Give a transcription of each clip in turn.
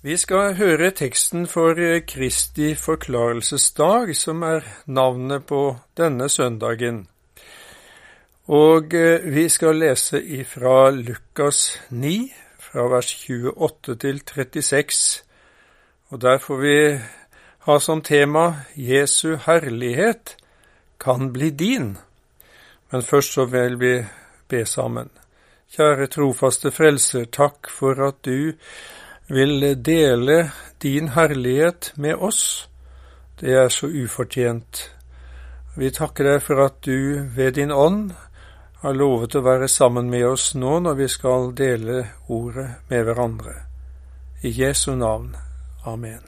Vi skal høre teksten for Kristi forklarelsesdag, som er navnet på denne søndagen. Og eh, vi skal lese ifra Lukas 9, fra vers 28 til 36. Og der får vi ha som tema Jesu herlighet kan bli din. Men først så vil vi be sammen. Kjære trofaste Frelser, takk for at du vil dele din herlighet med oss. Det er så ufortjent. Vi takker deg for at du ved din ånd har lovet å være sammen med oss nå når vi skal dele ordet med hverandre. I Jesu navn. Amen.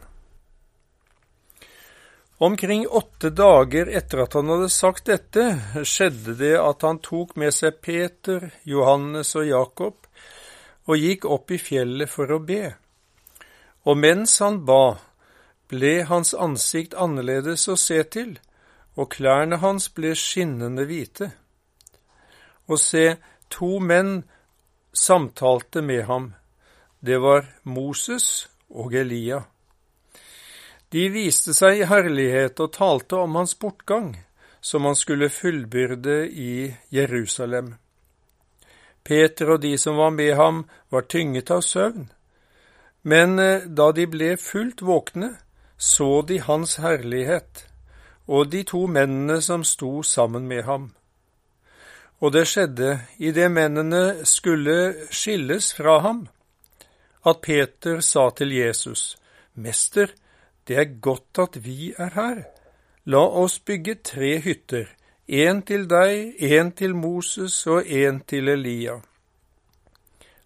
Omkring åtte dager etter at han hadde sagt dette, skjedde det at han tok med seg Peter, Johannes og Jakob og gikk opp i fjellet for å be. Og mens han ba, ble hans ansikt annerledes å se til, og klærne hans ble skinnende hvite. Og se, to menn samtalte med ham. Det var Moses og Elia. De viste seg i herlighet og talte om hans bortgang, som han skulle fullbyrde i Jerusalem. Peter og de som var med ham, var tynget av søvn. Men eh, da de ble fullt våkne, så de hans herlighet og de to mennene som sto sammen med ham. Og det skjedde idet mennene skulle skilles fra ham, at Peter sa til Jesus, Mester, det er godt at vi er her. La oss bygge tre hytter, en til deg, en til Moses og en til Elia.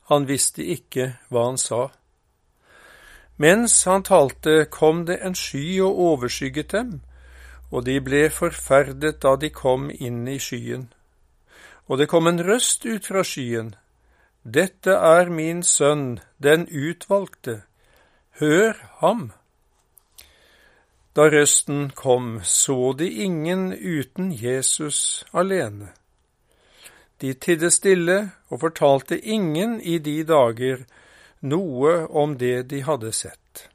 Han visste ikke hva han sa. Mens han talte, kom det en sky og overskygget dem, og de ble forferdet da de kom inn i skyen. Og det kom en røst ut fra skyen. Dette er min sønn, den utvalgte. Hør ham. Da røsten kom, så de ingen uten Jesus alene. De tidde stille og fortalte ingen i de dager noe om det de hadde sett.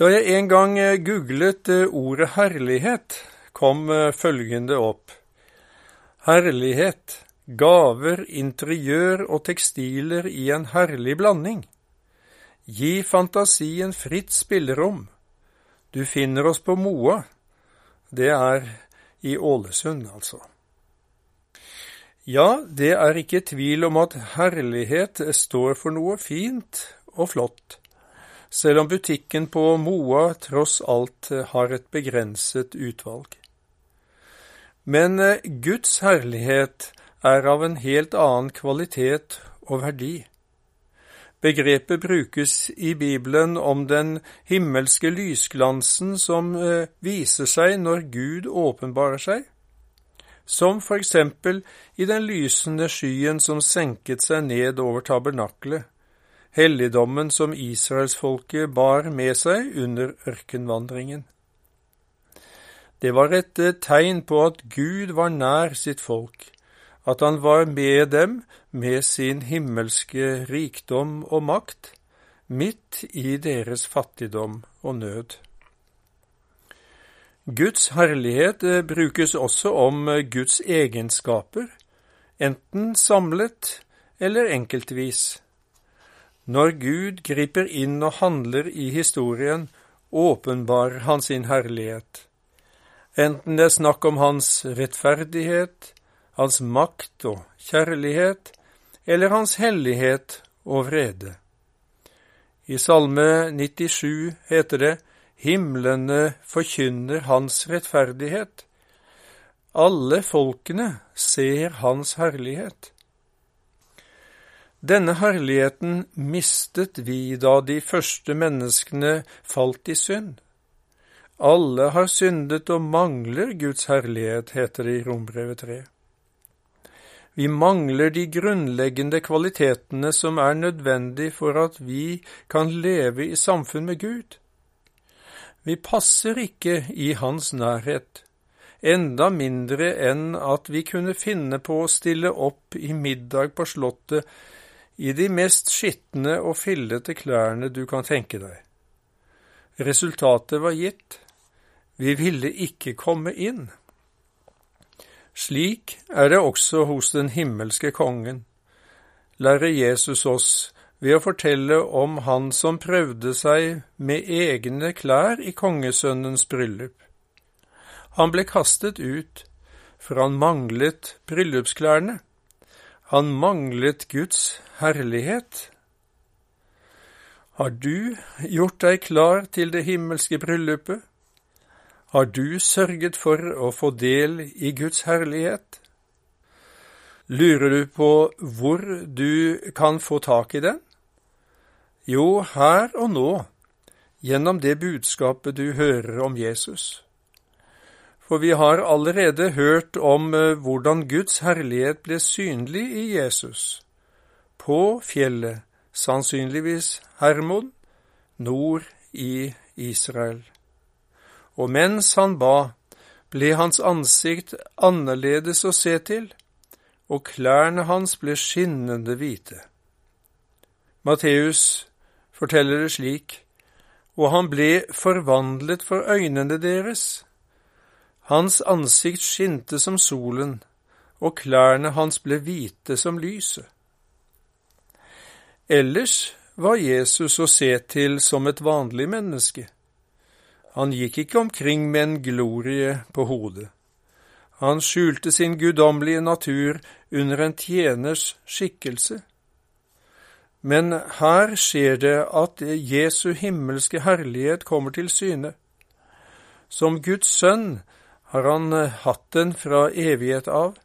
Da jeg en gang eh, googlet eh, ordet herlighet, kom eh, følgende opp. Herlighet, gaver, interiør og tekstiler i en herlig blanding. Gi fantasien fritt spillerom. Du finner oss på Moa. Det er i Ålesund, altså. Ja, det er ikke tvil om at herlighet står for noe fint og flott, selv om butikken på Moa tross alt har et begrenset utvalg. Men eh, Guds herlighet er av en helt annen kvalitet og verdi. Begrepet brukes i Bibelen om den himmelske lysglansen som eh, viser seg når Gud åpenbarer seg som for eksempel i den lysende skyen som senket seg ned over tabernaklet, helligdommen som israelsfolket bar med seg under ørkenvandringen. Det var et eh, tegn på at Gud var nær sitt folk, at han var med dem med sin himmelske rikdom og makt, midt i deres fattigdom og nød. Guds herlighet eh, brukes også om eh, Guds egenskaper, enten samlet eller enkeltvis. Når Gud griper inn og handler i historien, åpenbarer han sin herlighet. Enten det er snakk om hans rettferdighet, hans makt og kjærlighet, eller hans hellighet og vrede. I Salme 97 heter det Himlene forkynner hans rettferdighet. Alle folkene ser hans herlighet. Denne herligheten mistet vi da de første menneskene falt i synd. Alle har syndet og mangler Guds herlighet, heter det i Rombrevet 3. Vi mangler de grunnleggende kvalitetene som er nødvendig for at vi kan leve i samfunn med Gud. Vi passer ikke i hans nærhet, enda mindre enn at vi kunne finne på å stille opp i middag på slottet i de mest skitne og fillete klærne du kan tenke deg. Resultatet var gitt. Vi ville ikke komme inn. Slik er det også hos den himmelske kongen, lærer Jesus oss ved å fortelle om han som prøvde seg med egne klær i kongesønnens bryllup. Han ble kastet ut, for han manglet bryllupsklærne. Han manglet Guds herlighet. Har du gjort deg klar til det himmelske bryllupet? Har du sørget for å få del i Guds herlighet? Lurer du på hvor du kan få tak i den? Jo, her og nå, gjennom det budskapet du hører om Jesus. For vi har allerede hørt om eh, hvordan Guds herlighet ble synlig i Jesus, på fjellet, sannsynligvis Hermon, nord i Israel. Og mens han ba, ble hans ansikt annerledes å se til, og klærne hans ble skinnende hvite. Matteus forteller det slik, og han ble forvandlet for øynene deres. Hans ansikt skinte som solen, og klærne hans ble hvite som lyset. Ellers var Jesus å se til som et vanlig menneske. Han gikk ikke omkring med en glorie på hodet. Han skjulte sin guddommelige natur under en tjeners skikkelse. Men her skjer det at Jesu himmelske herlighet kommer til syne. Som Guds sønn har han eh, hatt den fra evighet av,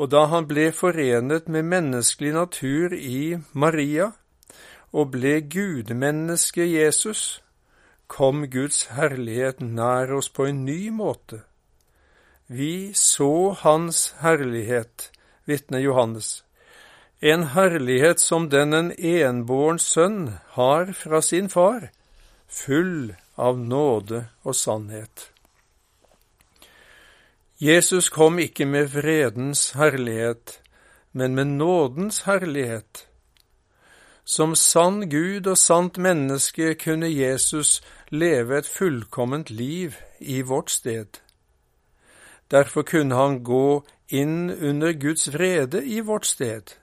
og da han ble forenet med menneskelig natur i Maria og ble gudmenneske Jesus, kom Guds herlighet nær oss på en ny måte. Vi så Hans herlighet, vitner Johannes, en herlighet som den en enbåren sønn har fra sin far, full av nåde og sannhet. Jesus kom ikke med vredens herlighet, men med nådens herlighet. Som sann Gud og sant menneske kunne Jesus leve et fullkomment liv i vårt sted. Derfor kunne han gå inn under Guds vrede i vårt sted,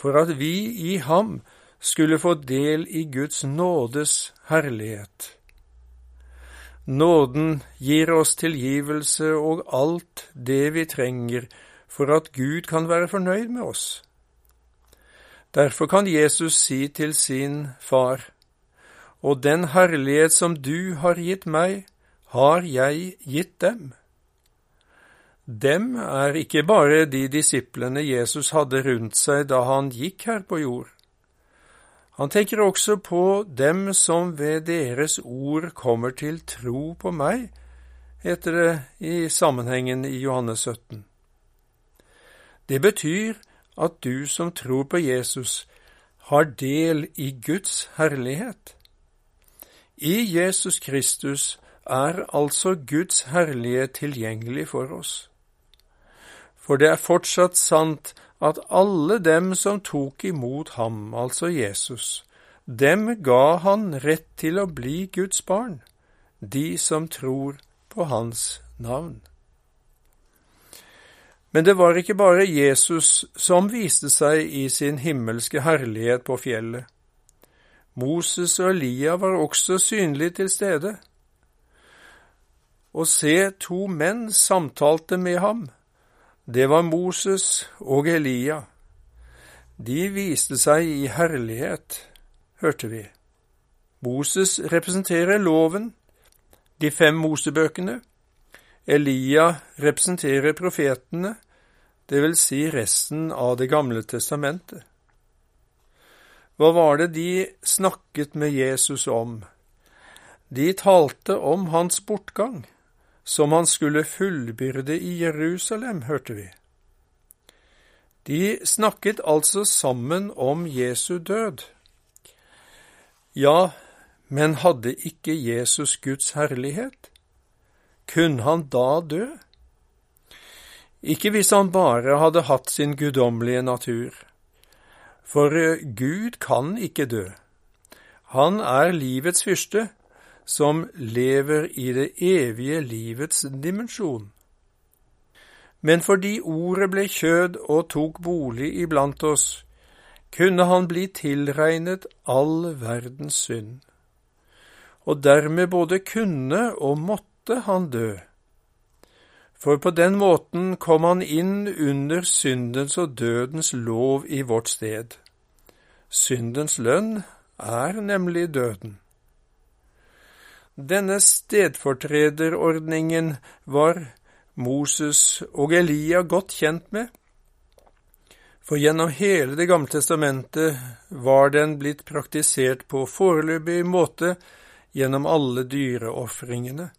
for at vi i ham skulle få del i Guds nådes herlighet. Nåden gir oss tilgivelse og alt det vi trenger for at Gud kan være fornøyd med oss. Derfor kan Jesus si til sin far, Og den herlighet som du har gitt meg, har jeg gitt dem. Dem er ikke bare de disiplene Jesus hadde rundt seg da han gikk her på jord. Han tenker også på dem som ved deres ord kommer til tro på meg, heter det i sammenhengen i Johannes 17. Det betyr at du som tror på Jesus, har del i Guds herlighet. I Jesus Kristus er altså Guds herlighet tilgjengelig for oss. For det er fortsatt sant at alle dem som tok imot ham, altså Jesus, dem ga han rett til å bli Guds barn, de som tror på hans navn. Men det var ikke bare Jesus som viste seg i sin himmelske herlighet på fjellet. Moses og Elia var også synlig til stede. Og se, to menn samtalte med ham det var Moses og Elia. De viste seg i herlighet, hørte vi. Moses representerer loven, de fem Mosebøkene. Elia representerer profetene, det vil si resten av Det gamle testamentet. Hva var det de snakket med Jesus om? De talte om hans bortgang som han skulle fullbyrde i Jerusalem, hørte vi. De snakket altså sammen om Jesu død. Ja, men hadde ikke Jesus Guds herlighet? Kunne han da dø? Ikke hvis han bare hadde hatt sin guddommelige natur. For Gud kan ikke dø. Han er livets fyrste, som lever i det evige livets dimensjon. Men fordi ordet ble kjød og tok bolig iblant oss, kunne han bli tilregnet all verdens synd. Og dermed både kunne og måtte han dø. For på den måten kom han inn under syndens og dødens lov i vårt sted. Syndens lønn er nemlig døden. Denne stedfortrederordningen var Moses og Elia godt kjent med, for gjennom hele Det gamle testamentet var den blitt praktisert på foreløpig måte gjennom alle dyreofringene.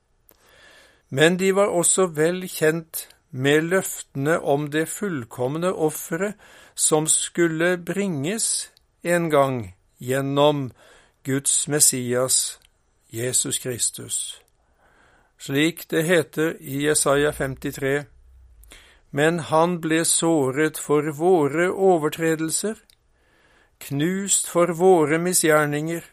Men de var også vel kjent med løftene om det fullkomne offeret som skulle bringes en gang gjennom Guds Messias, Jesus Kristus. Slik det heter i Jesaja 53, men han ble såret for våre overtredelser, knust for våre misgjerninger.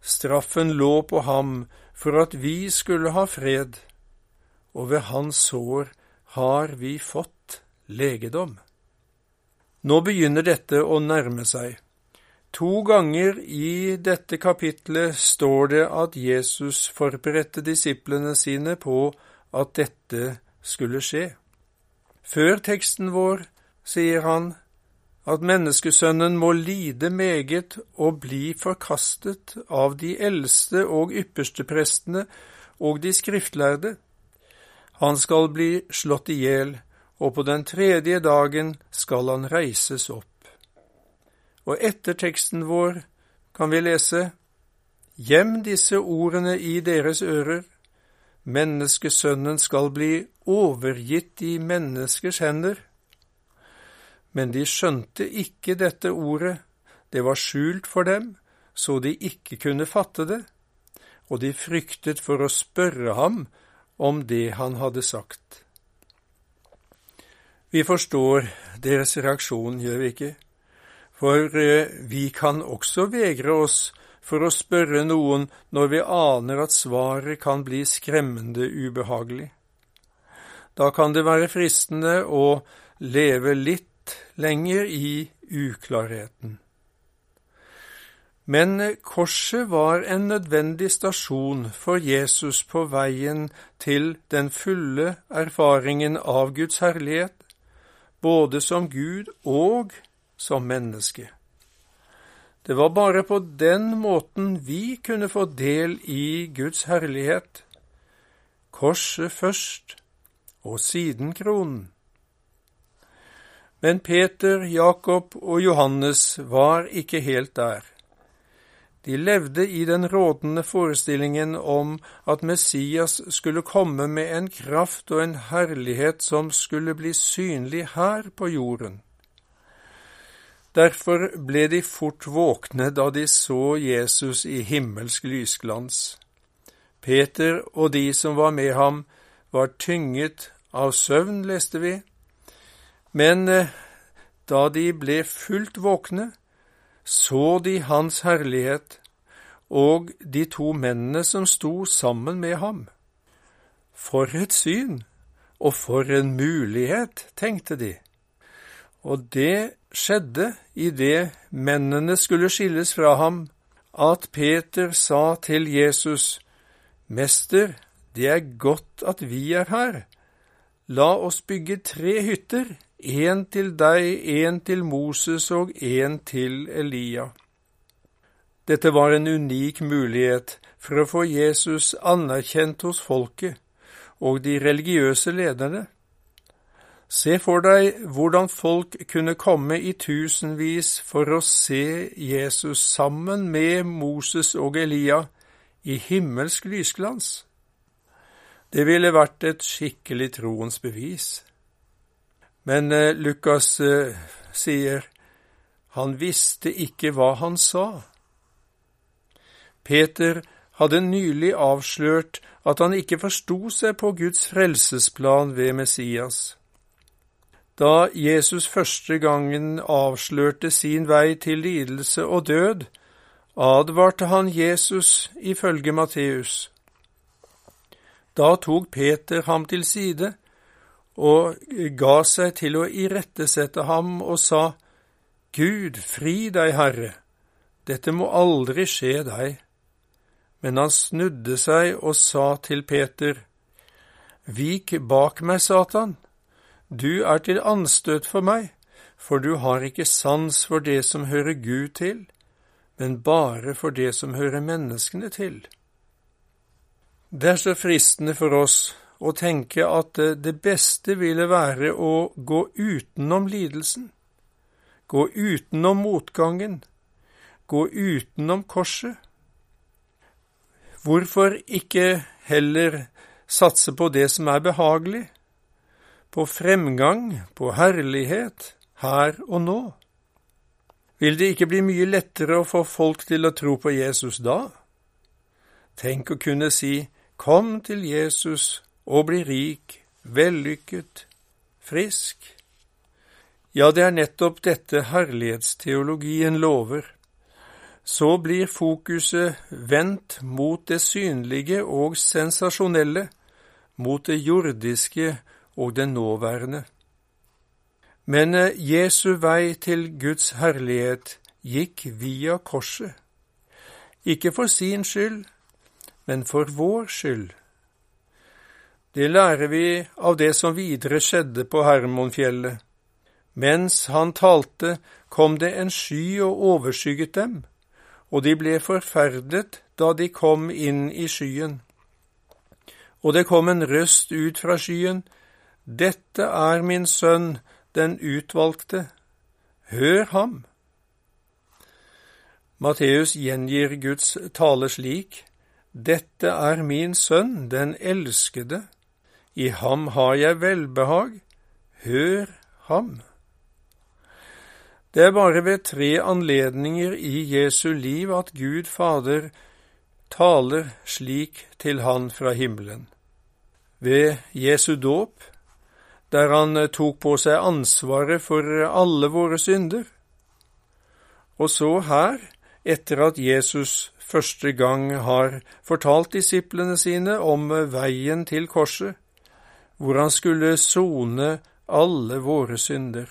Straffen lå på ham for at vi skulle ha fred, og ved hans sår har vi fått legedom. Nå begynner dette å nærme seg. To ganger i dette kapitlet står det at Jesus forberedte disiplene sine på at dette skulle skje. Før teksten vår sier han at menneskesønnen må lide meget og bli forkastet av de eldste og ypperste prestene og de skriftlærde. Han skal bli slått i hjel, og på den tredje dagen skal han reises opp. Og etter teksten vår kan vi lese Gjem disse ordene i deres ører. Menneskesønnen skal bli overgitt i menneskers hender. Men de skjønte ikke dette ordet, det var skjult for dem, så de ikke kunne fatte det, og de fryktet for å spørre ham om det han hadde sagt. Vi forstår deres reaksjon, gjør vi ikke? For eh, vi kan også vegre oss for å spørre noen når vi aner at svaret kan bli skremmende ubehagelig. Da kan det være fristende å leve litt lenger i uklarheten. Men korset var en nødvendig stasjon for Jesus på veien til den fulle erfaringen av Guds herlighet, både som Gud og som menneske. Det var bare på den måten vi kunne få del i Guds herlighet. Korset først, og siden kronen. Men Peter, Jakob og Johannes var ikke helt der. De levde i den rådende forestillingen om at Messias skulle komme med en kraft og en herlighet som skulle bli synlig her på jorden. Derfor ble de fort våkne da de så Jesus i himmelsk lysglans. Peter og de som var med ham, var tynget av søvn, leste vi, men eh, da de ble fullt våkne, så de Hans herlighet og de to mennene som sto sammen med ham. For et syn, og for en mulighet, tenkte de. Og det skjedde idet mennene skulle skilles fra ham, at Peter sa til Jesus, Mester, det er godt at vi er her. La oss bygge tre hytter, én til deg, én til Moses og én til Elia. Dette var en unik mulighet for å få Jesus anerkjent hos folket og de religiøse lederne. Se for deg hvordan folk kunne komme i tusenvis for å se Jesus sammen med Moses og Elia i himmelsk lysglans. Det ville vært et skikkelig troens bevis. Men eh, Lukas eh, sier han visste ikke hva han sa. Peter hadde nylig avslørt at han ikke forsto seg på Guds frelsesplan ved Messias. Da Jesus første gangen avslørte sin vei til lidelse og død, advarte han Jesus ifølge Matteus. Da tok Peter ham til side og ga seg til å irettesette ham og sa, Gud, fri deg, Herre, dette må aldri skje deg. Men han snudde seg og sa til Peter, Vik bak meg, Satan, du er til anstøt for meg, for du har ikke sans for det som hører Gud til, men bare for det som hører menneskene til. Det er så fristende for oss å tenke at det beste ville være å gå utenom lidelsen, gå utenom motgangen, gå utenom korset. Hvorfor ikke heller satse på det som er behagelig, på fremgang, på herlighet, her og nå? Vil det ikke bli mye lettere å få folk til å tro på Jesus da? Tenk å kunne si Kom til Jesus og bli rik, vellykket, frisk. Ja, det er nettopp dette herlighetsteologien lover. Så blir fokuset vendt mot det synlige og sensasjonelle, mot det jordiske og det nåværende. Men eh, Jesu vei til Guds herlighet gikk via korset, ikke for sin skyld, men for vår skyld. Det lærer vi av det som videre skjedde på Hermonfjellet. Mens han talte, kom det en sky og overskygget dem, og de ble forferdet da de kom inn i skyen. Og det kom en røst ut fra skyen, Dette er min sønn, den utvalgte, hør ham. Matteus gjengir Guds tale slik, dette er min sønn, den elskede, i ham har jeg velbehag, hør ham. Det er bare ved tre anledninger i Jesu liv at Gud Fader taler slik til han fra himmelen. Ved Jesu dåp, der han tok på seg ansvaret for alle våre synder, og så her, etter at Jesus første gang har fortalt disiplene sine om veien til korset, hvor han skulle sone alle våre synder.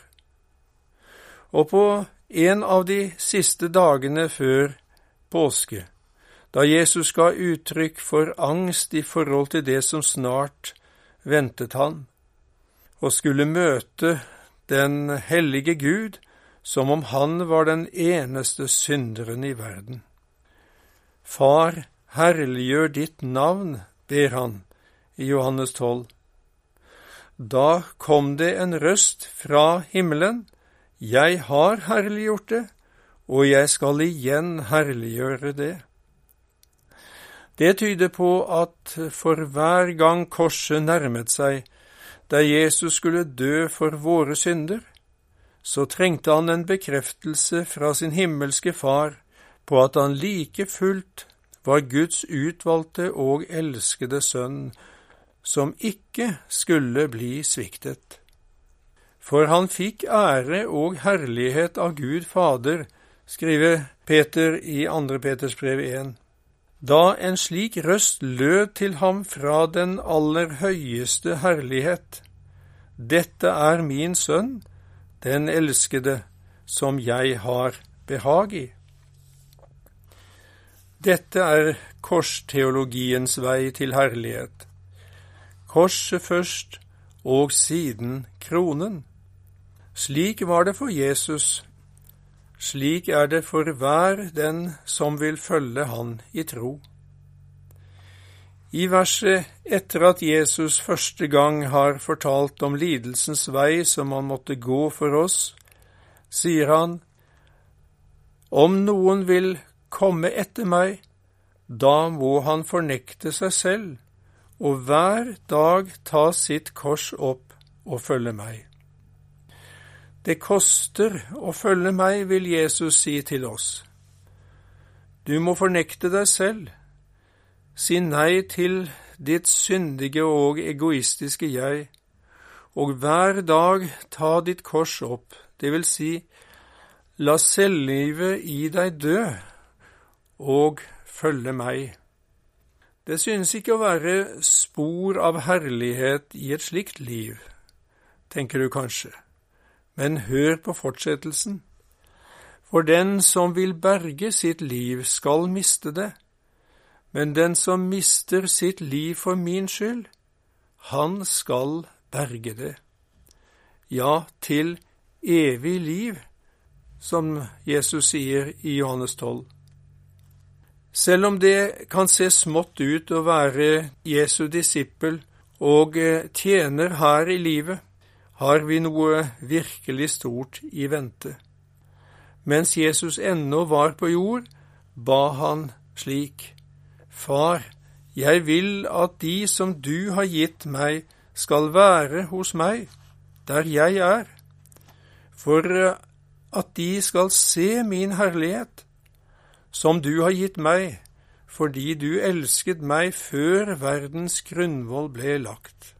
Og på en av de siste dagene før påske, da Jesus ga uttrykk for angst i forhold til det som snart ventet han, og skulle møte den hellige Gud som om han var den eneste synderen i verden. Far, herliggjør ditt navn, ber han i Johannes 12. Da kom det en røst fra himmelen, Jeg har herliggjort det, og jeg skal igjen herliggjøre det. Det tyder på at for hver gang korset nærmet seg, der Jesus skulle dø for våre synder, så trengte han en bekreftelse fra sin himmelske Far på at han like fullt var Guds utvalgte og elskede sønn, som ikke skulle bli sviktet. For han fikk ære og herlighet av Gud Fader, skriver Peter i 2. Peters brev 1. Da en slik røst lød til ham fra den aller høyeste herlighet. Dette er min sønn, den elskede, som jeg har behag i. Dette er korsteologiens vei til herlighet. Korset først, og siden kronen. Slik var det for Jesus. Slik er det for hver den som vil følge Han i tro. I verset etter at Jesus første gang har fortalt om lidelsens vei som han måtte gå for oss, sier han, Om noen vil komme etter meg, da må han fornekte seg selv og hver dag ta sitt kors opp og følge meg. Det koster å følge meg, vil Jesus si til oss. Du må fornekte deg selv, si nei til ditt syndige og egoistiske jeg, og hver dag ta ditt kors opp, det vil si, la selvlivet i deg dø, og følge meg. Det synes ikke å være spor av herlighet i et slikt liv, tenker du kanskje, men hør på fortsettelsen. For den som vil berge sitt liv, skal miste det, men den som mister sitt liv for min skyld, han skal berge det. Ja, til evig liv, som Jesus sier i Johannes 12. Selv om det kan se smått ut å være Jesu disippel og eh, tjener her i livet, har vi noe virkelig stort i vente. Mens Jesus ennå var på jord, ba han slik, Far, jeg vil at de som du har gitt meg, skal være hos meg, der jeg er, for at de skal se min herlighet, som du har gitt meg, fordi du elsket meg før verdens grunnvoll ble lagt.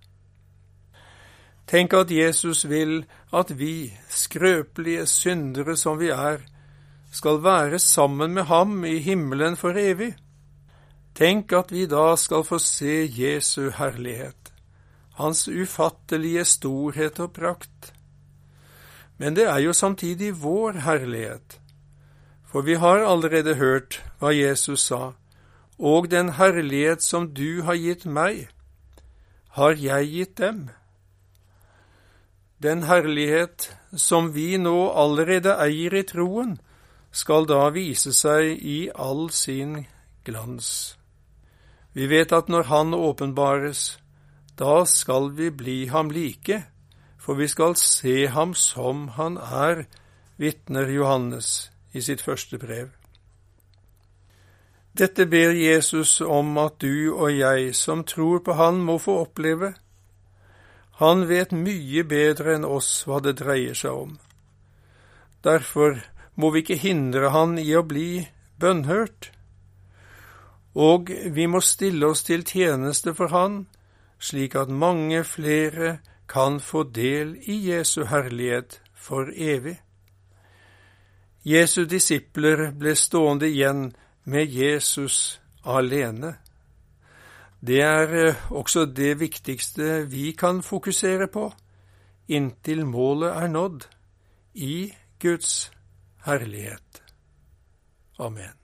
Tenk at Jesus vil at vi, skrøpelige syndere som vi er, skal være sammen med ham i himmelen for evig. Tenk at vi da skal få se Jesu herlighet, hans ufattelige storhet og prakt. Men det er jo samtidig vår herlighet, for vi har allerede hørt hva Jesus sa, og den herlighet som du har gitt meg, har jeg gitt dem. Den herlighet som vi nå allerede eier i troen, skal da vise seg i all sin glans. Vi vet at når Han åpenbares, da skal vi bli ham like, for vi skal se ham som han er, vitner Johannes i sitt første brev. Dette ber Jesus om at du og jeg som tror på Han, må få oppleve. Han vet mye bedre enn oss hva det dreier seg om. Derfor må vi ikke hindre Han i å bli bønnhørt. Og vi må stille oss til tjeneste for Han, slik at mange flere kan få del i Jesu herlighet for evig. Jesu disipler ble stående igjen med Jesus alene. Det er eh, også det viktigste vi kan fokusere på inntil målet er nådd i Guds herlighet. Amen.